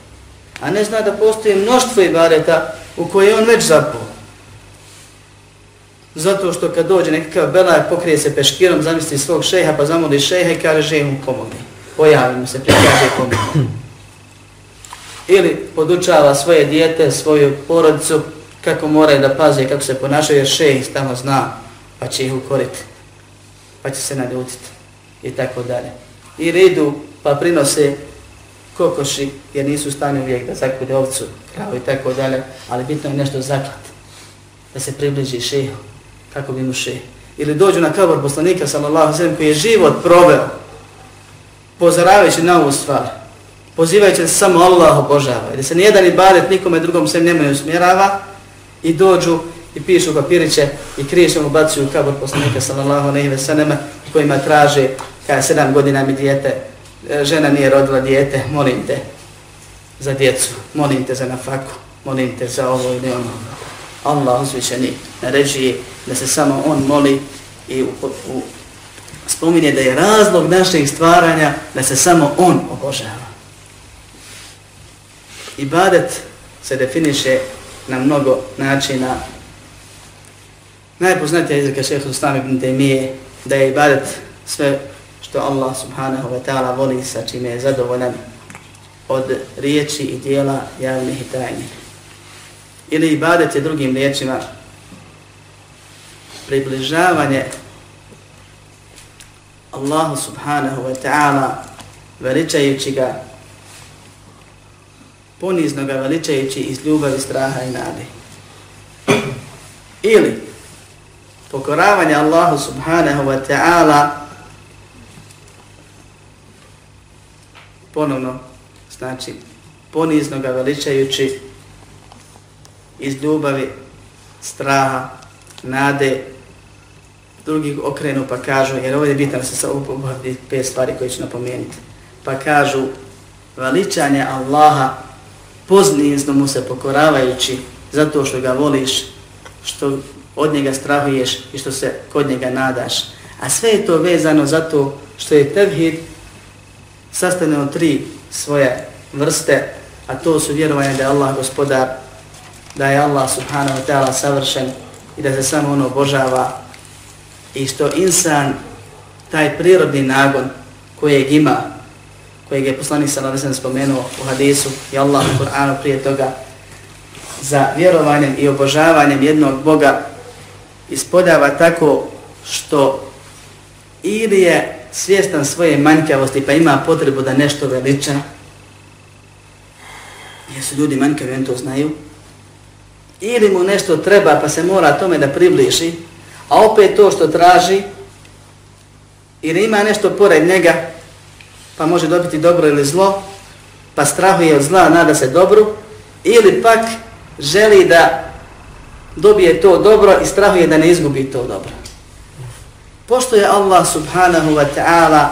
A ne zna da postoji mnoštvo ibadeta u koje on već zapao. Zato što kad dođe nekakav belaj, pokrije se peškirom, zamisli svog šeha, pa zamoli šeha i kaže šeha mu pomogne. Pojavi mu se, prikaže pomogne. Ili podučava svoje dijete, svoju porodicu, kako moraju da paze, kako se ponašaju, jer šejh tamo zna, pa će ih ukoriti, pa će se naljutiti i tako dalje. I ridu, pa prinose kokoši, jer nisu stani uvijek da zakude ovcu, kravu i tako dalje, ali bitno je nešto zaklati, da se približi šehu, kako bi mu šeh. Ili dođu na kabor poslanika, sallallahu sallam, koji je život proveo, pozoravajući na ovu stvar, pozivajući da se samo Allah obožava, da se nijedan ibadet nikome drugom sem nemoj usmjerava, i dođu i pišu papiriće i krišom ubacuju u kabor poslanika, sallallahu alaihi ve sallam, kojima traže, kada sedam godina mi dijete, e, žena nije rodila dijete, molim te za djecu, molim te za nafaku, molim te za ovo ili ono. Allah uzvišeni naređuje da se samo on moli i u, u, spominje da je razlog našeg stvaranja da se samo on obožava. Ibadet se definiše na mnogo načina. Najpoznatija izreka šeha Ustami ibn Taymije da je ibadet sve što Allah subhanahu wa ta'ala voli sa čime je zadovoljan od riječi i dijela javnih i tajnih. Ili ibadet je drugim riječima približavanje Allahu subhanahu wa ta'ala veličajući ga ponizno ga veličajući iz ljubavi, straha i nade. Ili pokoravanje Allahu subhanahu wa ta'ala ponovno, znači, ponizno ga veličajući iz ljubavi, straha, nade, drugi okrenu pa kažu, jer ovdje je bitno da se sa obuhvati pet stvari koje ću napomenuti, pa kažu veličanje Allaha poznizno mu se pokoravajući zato što ga voliš, što od njega strahuješ i što se kod njega nadaš. A sve je to vezano zato što je tevhid sastane od tri svoje vrste, a to su vjerovanje da je Allah gospodar, da je Allah subhanahu wa ta'ala savršen i da se samo ono obožava i što insan taj prirodni nagon kojeg ima, kojeg je poslanik sa navezan spomenuo u hadisu i Allah u Kur'anu prije toga, za vjerovanjem i obožavanjem jednog Boga ispodava tako što ili je svjestan svoje manjkavosti pa ima potrebu da nešto veliča, jesu ljudi manjkavi, oni to znaju, ili mu nešto treba pa se mora tome da približi, a opet to što traži, ili ima nešto pored njega, pa može dobiti dobro ili zlo, pa strahuje od zla, nada se dobru, ili pak želi da dobije to dobro i strahuje da ne izgubi to dobro. Pošto je Allah subhanahu wa ta'ala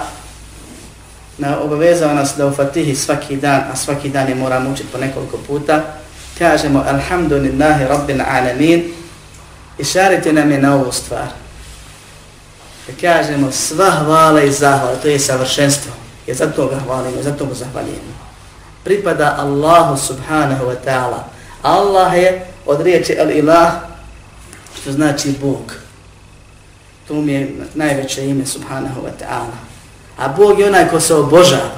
na obavezao nas da u Fatihi svaki dan, a svaki dan je moramo učiti po nekoliko puta, kažemo Alhamdulillahi Rabbil Alamin i šarite nam je na ovu stvar. Da kažemo sva hvala i zahvala, to je savršenstvo, I zato ga hvalimo, zato mu zahvaljujemo. Pripada Allahu subhanahu wa ta'ala. Allah je od riječi al-ilah, što znači Bog. To mi je najveće ime subhanahu wa ta'ala. A Bog je onaj ko se obožava.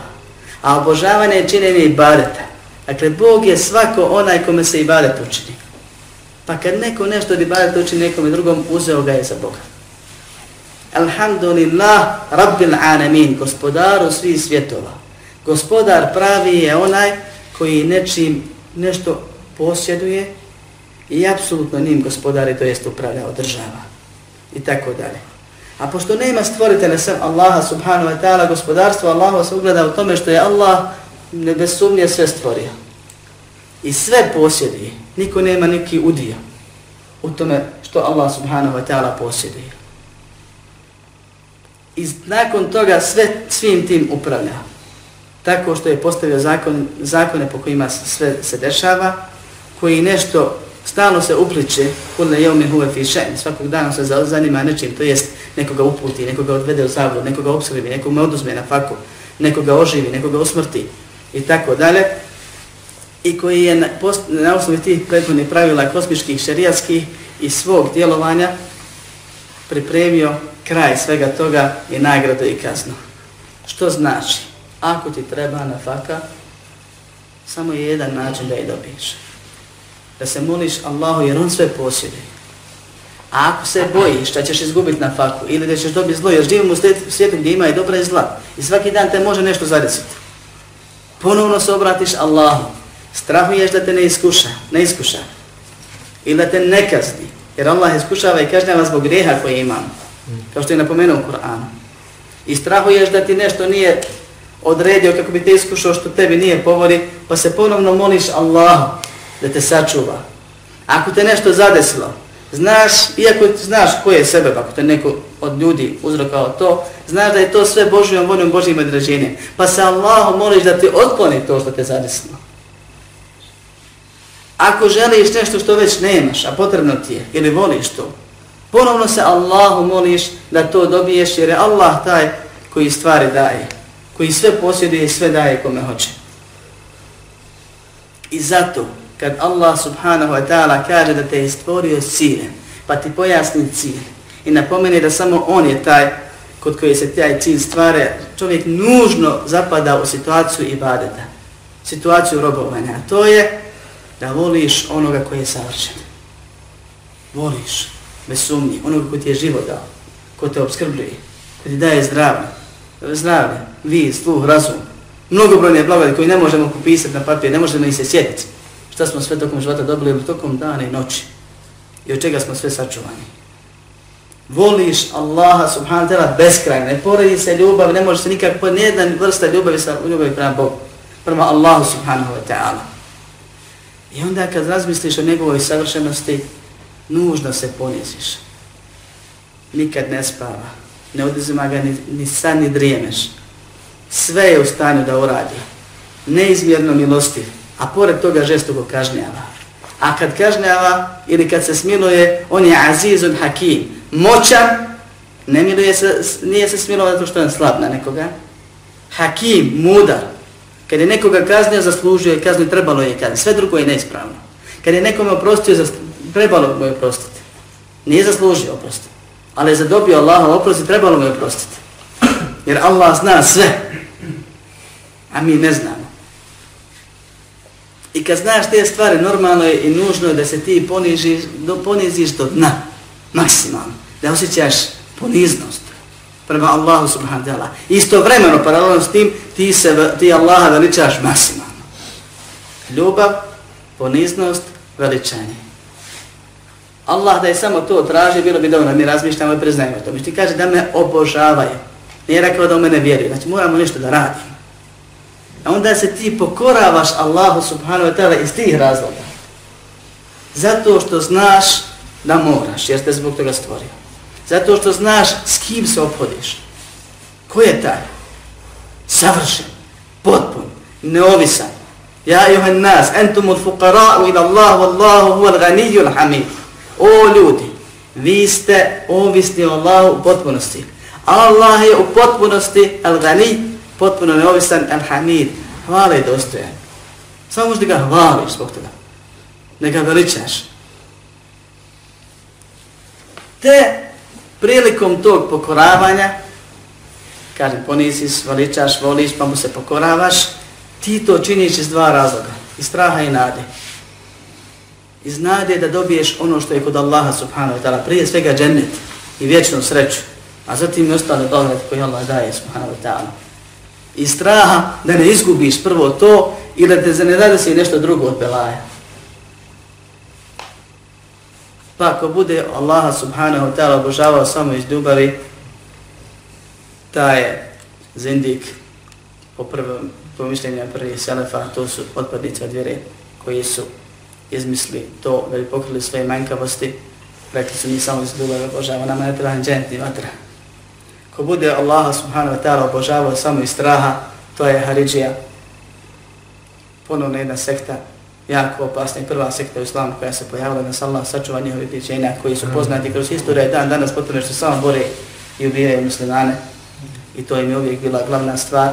A obožavanje čine mi ibadeta. Dakle, Bog je svako onaj kome se ibadet učini. Pa kad neko nešto od ibadeta učini nekom drugom, uzeo ga je za Boga. Alhamdulillah, Rabbil Alamin, gospodaru svih svjetova. Gospodar pravi je onaj koji nečim nešto posjeduje i apsolutno njim gospodari, to jest upravlja, održava i tako dalje. A pošto nema stvoritelja sem Allaha subhanahu wa ta'ala, gospodarstvo Allaha se ugleda u tome što je Allah ne bez sumnje sve stvorio. I sve posjeduje. Niko nema neki udio u tome što Allah subhanahu wa ta'ala posjeduje. I nakon toga sve svim tim upravlja. Tako što je postavio zakon, zakone po kojima sve se dešava, koji nešto stalno se upliče, kod je umin huve fi šen, svakog dana se zanima nečim, to jest nekoga uputi, nekoga odvede u zavod, nekoga obskrbi, nekoga oduzme na faku, nekoga oživi, nekoga usmrti i tako dalje. I koji je na, post, na osnovi tih prethodnih pravila kosmičkih, šerijatskih i svog djelovanja pripremio kraj svega toga i nagrada i kazna. Što znači? Ako ti treba nafaka, samo je jedan način da je dobiješ. Da se moliš Allahu jer on sve posjeduje. A ako se bojiš da ćeš izgubiti na faku ili da ćeš dobiti zlo, jer živimo u svijetu gdje ima i dobra i zla i svaki dan te može nešto zadesiti. Ponovno se obratiš Allahu, strahuješ da te ne iskuša, ne iskuša ili da te ne kazni, jer Allah iskušava i kažnjava zbog greha koje imamo, kao što je napomenuo u Kur'anu. I strahuješ da ti nešto nije odredio kako bi te iskušao što tebi nije povori, pa se ponovno moliš Allahu da te sačuva. Ako te nešto zadesilo, znaš, iako znaš ko je sebe, pa ako te neko od ljudi uzrokao to, znaš da je to sve Božijom voljom Božijim određenjem. Pa se Allahu moliš da ti otkloni to što te zadesilo. Ako želiš nešto što već nemaš, a potrebno ti je, ili voliš to, ponovno se Allahu moliš da to dobiješ, jer je Allah taj koji stvari daje, koji sve posjeduje i sve daje kome hoće. I zato, kad Allah subhanahu wa ta'ala kaže da te je stvorio ciljem, pa ti pojasni cilj i napomeni da samo on je taj kod koji se taj cilj stvare, čovjek nužno zapada u situaciju ibadeta, situaciju robovanja. A to je da voliš onoga koji je savršen. Voliš, bez sumnje, onog ko ti je život dao, ko te obskrbljuje, koji ti daje zdravlje, zdravlje, vi, sluh, razum, mnogobrojne blagodati koji ne možemo popisati na papir, ne možemo ih se sjetiti. Šta smo sve tokom života dobili, tokom dana i noći. I od čega smo sve sačuvani. Voliš Allaha subhanahu wa ta'ala beskrajno, ne poredi se ljubav, ne može se nikako, ni jedna vrsta ljubavi sa ljubavi prema Bogu, prema Allahu subhanahu wa ta'ala. I onda kad razmisliš o njegovoj savršenosti, nužno se poniziš. Nikad ne spava, ne odizima ga ni, ni san ni drijemeš. Sve je u stanju da uradi. Neizmjerno milostiv, a pored toga žestoko kažnjava. A kad kažnjava ili kad se smiluje, on je azizun hakim, moćan, ne miluje se, nije se smilovao zato što je slab na nekoga. Hakim, mudar, kad je nekoga kaznio, zaslužio je kaznu, trebalo je kaznu, sve drugo je neispravno. Kad je nekome oprostio, trebalo mu je oprostiti. Nije zaslužio oprosti, ali je zadobio Allaha oprosti, trebalo mu je oprostiti. Jer Allah zna sve, a mi ne znamo. I kad znaš te stvari, normalno je i nužno da se ti ponižiš, do, poniziš do dna, maksimalno, da osjećaš poniznost prema Allahu subhanahu wa ta'ala. Istovremeno, paralelno s tim, ti, se, ti Allaha veličaš maksimalno. Ljubav, poniznost, veličanje. Allah da je samo to traži, bilo bi dobro, mi razmišljamo i priznajemo to. Ti kaže da me obožavaju. Nije rekao da u mene vjeruju. Znači moramo nešto da radimo. A onda se ti pokoravaš Allahu subhanahu wa ta'ala iz tih razloga. Zato što znaš da moraš, jer ste zbog toga stvorio. Zato što znaš s kim se obhodiš. Ko je taj? Savršen, potpun, neovisan. Ja Johan nas, entumul fuqara'u fukara'u ila Allah, wallahu huwa ganiju l'hamid. O ljudi, vi ste ovisni o Allahu u potpunosti. Allah je u potpunosti al-gani, potpuno neovisan al-hamid. Hvala je dostojan. Samo možda ga hvališ zbog toga. Ne ga veličaš. Te prilikom tog pokoravanja, kažem, poniziš, veličaš, voliš, pa mu se pokoravaš, ti to činiš iz dva razloga, iz straha i nade. Iz nade da dobiješ ono što je kod Allaha subhanahu wa ta'ala, prije svega džennet i vječnu sreću, a zatim i ostale dogled koje Allah daje subhanahu wa ta'ala. I straha da ne izgubiš prvo to i da te ne rade se nešto drugo od belaja. Pa ako bude Allaha subhanahu wa ta'ala obožavao samo iz ljubavi, ta je zindik po prvom pomišljenju prvih selefa, to su otpadnice od vjere koji su izmisli to da bi pokrili svoje manjkavosti, rekli su mi samo iz ljubav obožava, nama ne treba ni vatra. Ko bude Allaha subhanahu wa ta'ala obožavao samo iz straha, to je Haridžija. Ponovno jedna sekta, jako opasna i prva sekta u islamu koja se pojavila na sallah sačuva njihovi pričenja koji su poznati kroz istoriju dan danas potrebno što samo bore i ubijaju muslimane. I to im je uvijek bila glavna stvar.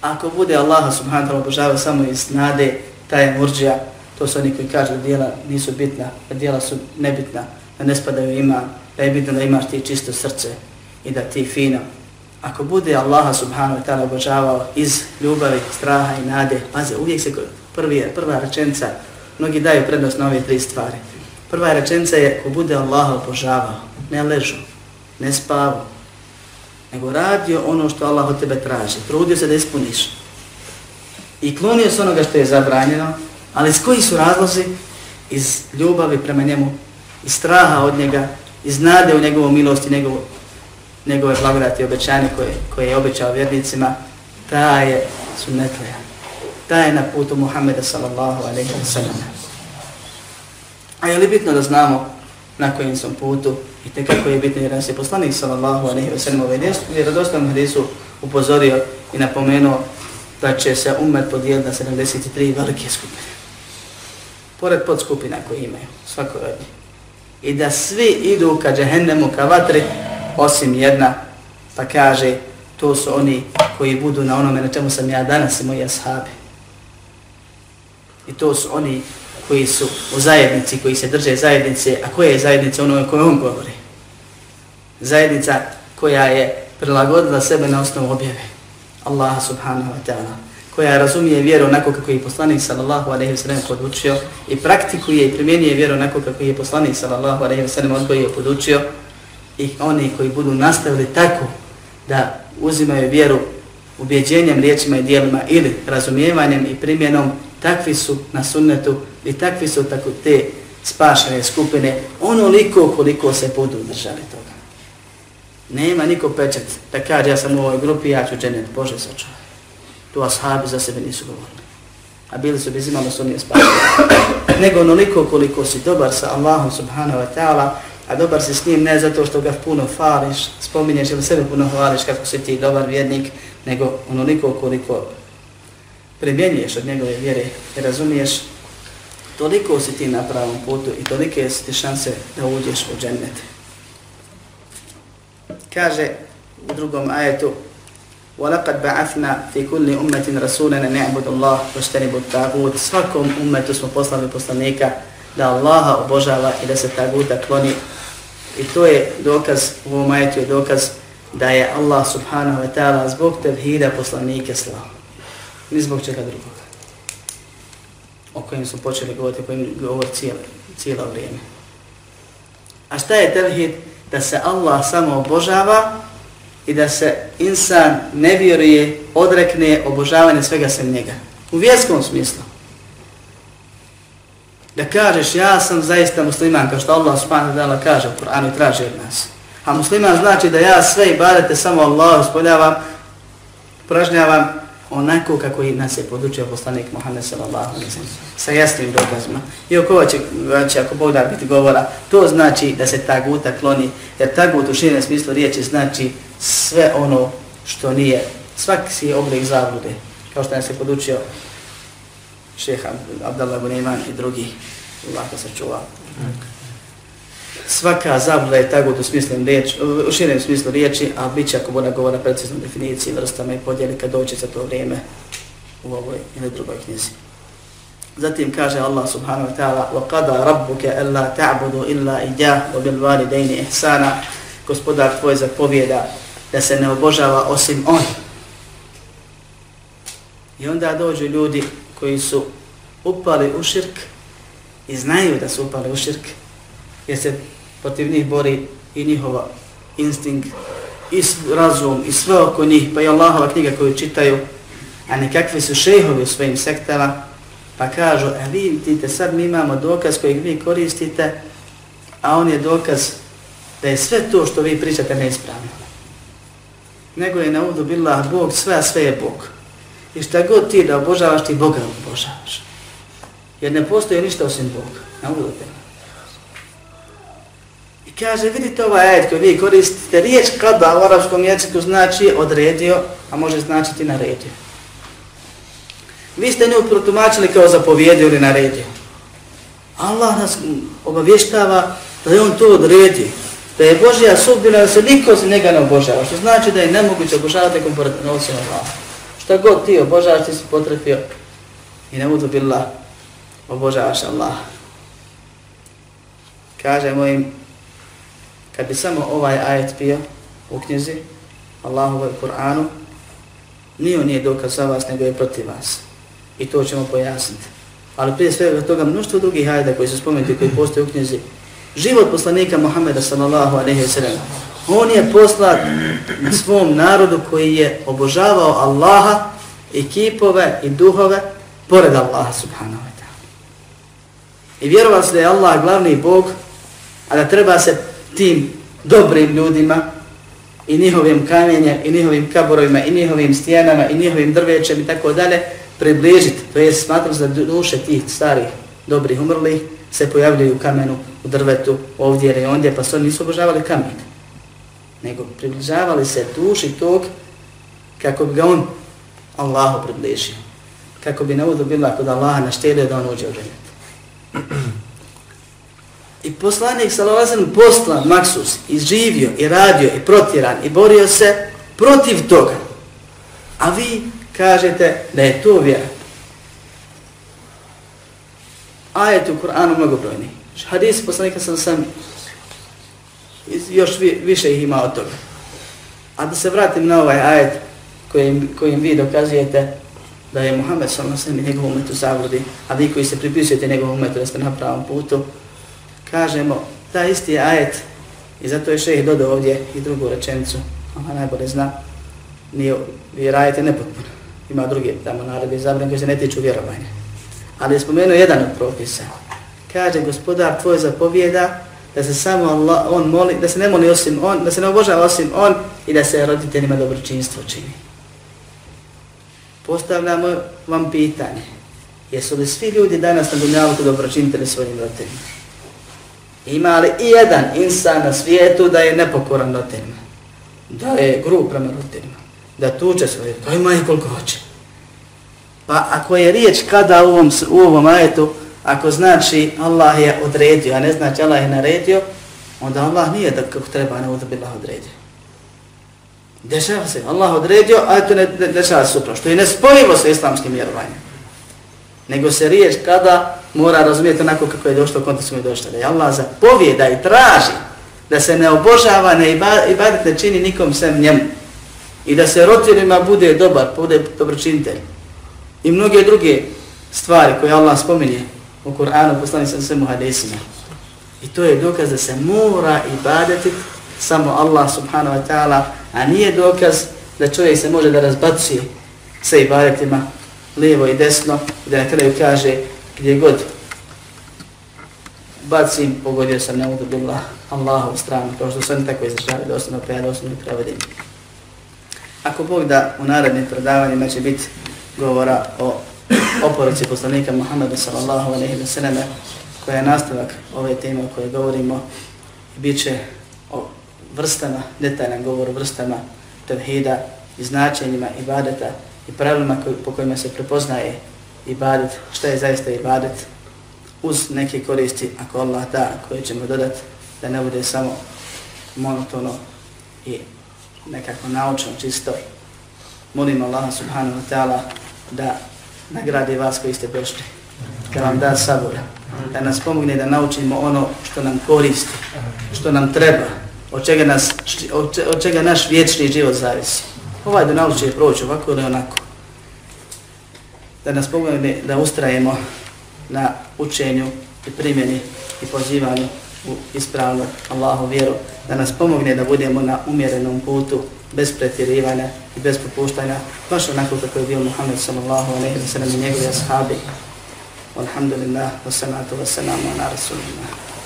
Ako bude Allaha subhanahu wa ta'ala obožavao samo iz nade, taj je murđija, to su oni koji kažu da dijela nisu bitna, da dijela su nebitna, da ne spadaju ima, da je bitno da imaš ti čisto srce i da ti fino. Ako bude Allaha subhanahu wa ta'ala obožavao iz ljubavi, straha i nade, paze, uvijek se prvi, prva rečenca, mnogi daju prednost na ove tri stvari. Prva rečenca je ko bude Allaha obožavao, ne ležu, ne spavu, nego radio ono što Allah od tebe traži, trudio se da ispuniš. I klonio se onoga što je zabranjeno, ali s koji su razlozi? Iz ljubavi prema njemu, iz straha od njega, iz nade u njegovu milost i njegovu, njegove blagodati i obećanje koje, koje je obećao vjernicima, ta je sunnetleja. Ta je na putu Muhammeda sallallahu alaihi wa sallam. A je li bitno da znamo na kojem sam putu i te kako je bitno jer nas je poslanik sallallahu alaihi wa sallam ovaj vjerodostavnom hadisu upozorio i napomenuo da će se umet podijeliti na 73 velike skupine. Pored podskupina koji imaju, svako od njih. I da svi idu ka džehennemu, ka vatri, osim jedna, pa kaže, to su oni koji budu na onome na čemu sam ja danas i moji ashabi. I to su oni koji su u zajednici, koji se drže zajednice, a koja je zajednica ono o kojoj on govori? Zajednica koja je prilagodila sebe na osnovu objave. Allah subhanahu wa ta'ala, koja razumije vjeru onako kako je poslanik sallallahu alejhi ve sellem podučio i praktikuje i primjenjuje vjeru onako kako je poslanik sallallahu alejhi ve sellem odgojio podučio i oni koji budu nastavili tako da uzimaju vjeru ubjeđenjem, riječima i dijelima ili razumijevanjem i primjenom, takvi su na sunnetu i takvi su tako te spašene skupine, onoliko koliko se budu držali toga. Nema niko pečat da kaže ja sam u ovoj grupi, ja ću dženet, Bože sačuvaj. To ashabi za sebe nisu govorili. A bili su bez imama su nije. Nego onoliko koliko si dobar sa Allahom subhanahu wa ta'ala, a dobar si s njim ne zato što ga puno fališ, spominješ ili sebe puno hvališ kako si ti dobar vjernik, nego onoliko koliko primjenjuješ od njegove vjere i razumiješ, toliko si ti na pravom putu i tolike si ti šanse da uđeš u džennet. Kaže u drugom ajetu وَلَقَدْ بَعَثْنَا فِي كُلِّ أُمَّةٍ رَسُولَنَا نِعْبُدُ اللَّهُ وَشْتَنِبُ التَّاغُوتِ Svakom ummetu smo poslali poslanika da Allaha obožava i da se taguta kloni. I to je dokaz, u ovom ajetu je dokaz da je Allah subhanahu wa ta'ala zbog tevhida poslanike slao. Ni zbog čega drugoga. O kojim smo počeli govoriti, o kojim govor cijelo, cijelo vrijeme. A šta je tevhid? da se Allah samo obožava i da se insan ne vjeruje, odrekne obožavanje svega sem njega. U vjerskom smislu. Da kažeš ja sam zaista musliman, kao što Allah subhanahu wa ta'ala kaže u Kur'anu i traži od nas. A musliman znači da ja sve ibadete samo Allah uspoljavam, pražnjavam onako kako i nas je podučio poslanik Muhammed sallallahu alaihi sellem sa jasnim dokazima. I oko će, će ako Bog da biti govora, to znači da se ta guta kloni, jer tagut u širem smislu riječi znači sve ono što nije, svaki oblik zablude, kao što nas je podučio šeha Abdallah Iman i drugi, lako se čuva Svaka zabluda je tagut u, smislu riječ, u širem smislu riječi, a bit će ako bude govora preciznom definiciji, vrstama i podijeli kad doće za to vrijeme u ovoj ili drugoj knjizi. Zatim kaže Allah subhanahu wa ta'ala وَقَدَا رَبُّكَ أَلَّا تَعْبُدُوا إِلَّا إِجَاهُ وَبِلْوَالِدَيْنِ إِحْسَانَ Gospodar tvoj zapovjeda da se ne obožava osim on. I onda dođu ljudi koji su upali u širk i znaju da su upali u širk jer se protiv njih bori i njihova instinkt i razum i sve oko njih pa i Allahova knjiga koju čitaju a nekakvi su šehovi u svojim sektama Pa kažu, a vi vidite, sad mi imamo dokaz kojeg vi koristite, a on je dokaz da je sve to što vi pričate neispravno. nego je na udu billah Bog, sve, a sve je Bog. I šta god ti da obožavaš, ti Boga obožavaš. Jer ne postoji ništa osim Boga. Na udu billah. Kaže, vidite ovaj ajet koji vi koristite, riječ kada u arabskom jeziku znači odredio, a može značiti naredio. Vi ste nju protumačili kao zapovjedio ili naredio. Allah nas obavještava da je on to odredio. Da je Božja sudbina da se niko se njega ne obožava. Što znači da je nemoguće obožavati nekom pored osim Allah. Šta god ti obožavaš, ti si potrefio i ne budu bila obožavaš Allah. Kaže mojim kad bi samo ovaj ajet bio u knjizi, Allahu i Kur'anu, nije on nije dokaz za vas, nego je protiv vas. I to ćemo pojasniti. Ali prije svega toga mnoštvo drugih ajeta koji su spomenuti, koji postoje u knjizi. Život poslanika Muhammeda sallallahu alaihi wa sallam. On je poslat na svom narodu koji je obožavao Allaha i kipove i duhove pored Allaha subhanahu wa ta'ala. I vjerovali se da je Allah glavni Bog, a da treba se tim dobrim ljudima i njihovim kamenjem i njihovim kaborovima i njihovim stijenama i njihovim drvećem i tako dalje približiti. To je smatram da duše tih starih dobrih umrlih se pojavljaju u kamenu, u drvetu, ovdje i ondje, pa su oni nisu obožavali kamen. Nego približavali se duši tog kako bi ga on Allahu približio. Kako bi naudu bila kod Allaha naštelio da on uđe u dženet. Poslanik Salavazan poslan Maksus izživio i radio i protiran i borio se protiv toga. A vi kažete da je to vjera. Ajet u Kur'anu mnogobrojni. Hadis poslanika sam sam još vi, više ih ima od toga. A da se vratim na ovaj ajet kojim, kojim vi dokazujete da je Muhammed sallallahu alejhi ve sellem njegov umetu zavrdi, a vi koji se pripisujete njegov umetu da ste na pravom putu, kažemo ta isti ajet i zato je šeh dodao ovdje i drugu rečenicu, ona najbolje zna, nije, jer ajet je nepotpuno. Ima druge tamo naredbe zabran koji se ne tiču vjerovanja. Ali je spomenuo jedan od propisa. Kaže gospodar tvoj zapovjeda da se samo Allah, on moli, da se ne moli osim on, da se ne obožava osim on i da se roditeljima dobročinstvo čini. Postavljamo vam pitanje. Jesu li svi ljudi danas na dunjavu dobročinitelji svojim roditeljima? Ima li i jedan insan na svijetu da je nepokoran roditeljima? Da je grub prema roditeljima? Da tuče svoje? To ima i koliko hoće. Pa ako je riječ kada u ovom, u ovom ajetu, ako znači Allah je odredio, a ne znači Allah je naredio, onda Allah nije da kako treba ne uzbila odredio. Dešava se, Allah odredio, a to ne dešava se supravo, što je nespojivo sa islamskim vjerovanjem. Nego se riječ kada mora razumjeti onako kako je došlo u kontekstu je došlo. Da je Allah zapovjeda i traži da se ne obožava, ne ibadet ne čini nikom sem njemu. I da se rotirima bude dobar, bude dobročinitelj. I mnoge druge stvari koje Allah spominje u Kur'anu, poslani sam svemu hadesima. I to je dokaz da se mora ibadeti samo Allah subhanahu wa ta'ala, a nije dokaz da čovjek se može da razbaci sa ibadetima lijevo i desno, da na kraju kaže gdje god bacim, pogodio sam ne udu bila Allahu stranu, kao što sam tako izražavali, da ostane opet, da prevodim. Ako Bog da u narednim predavanjima će biti govora o oporici poslanika Muhammeda sallallahu alaihi wa sallam, koja je nastavak ove teme o kojoj govorimo, bit će o vrstama, detaljan govor o vrstama tevhida i značenjima ibadeta i pravilima koj, po kojima se prepoznaje ibadet, šta je zaista ibadet, uz neke koristi, ako Allah da, koje ćemo dodati, da ne bude samo monotono i nekako naučno, čisto. Molim Allah subhanahu wa ta'ala da nagradi vas koji ste došli, da vam da sabora, da nas pomogne da naučimo ono što nam koristi, što nam treba, od čega, nas, od čega naš vječni život zavisi. Ovaj da će proći ovako ili onako. Da nas pomogne da ustrajemo na učenju i primjeni i pozivanju u ispravnu Allahu vjeru, da nas pomogne da budemo na umjerenom putu, bez pretjerivanja i bez popuštanja, baš onako kako je bio Muhammed sallallahu alaihi wa sallam i njegovi ashabi. Alhamdulillah, wassalatu wassalamu ala rasulillah.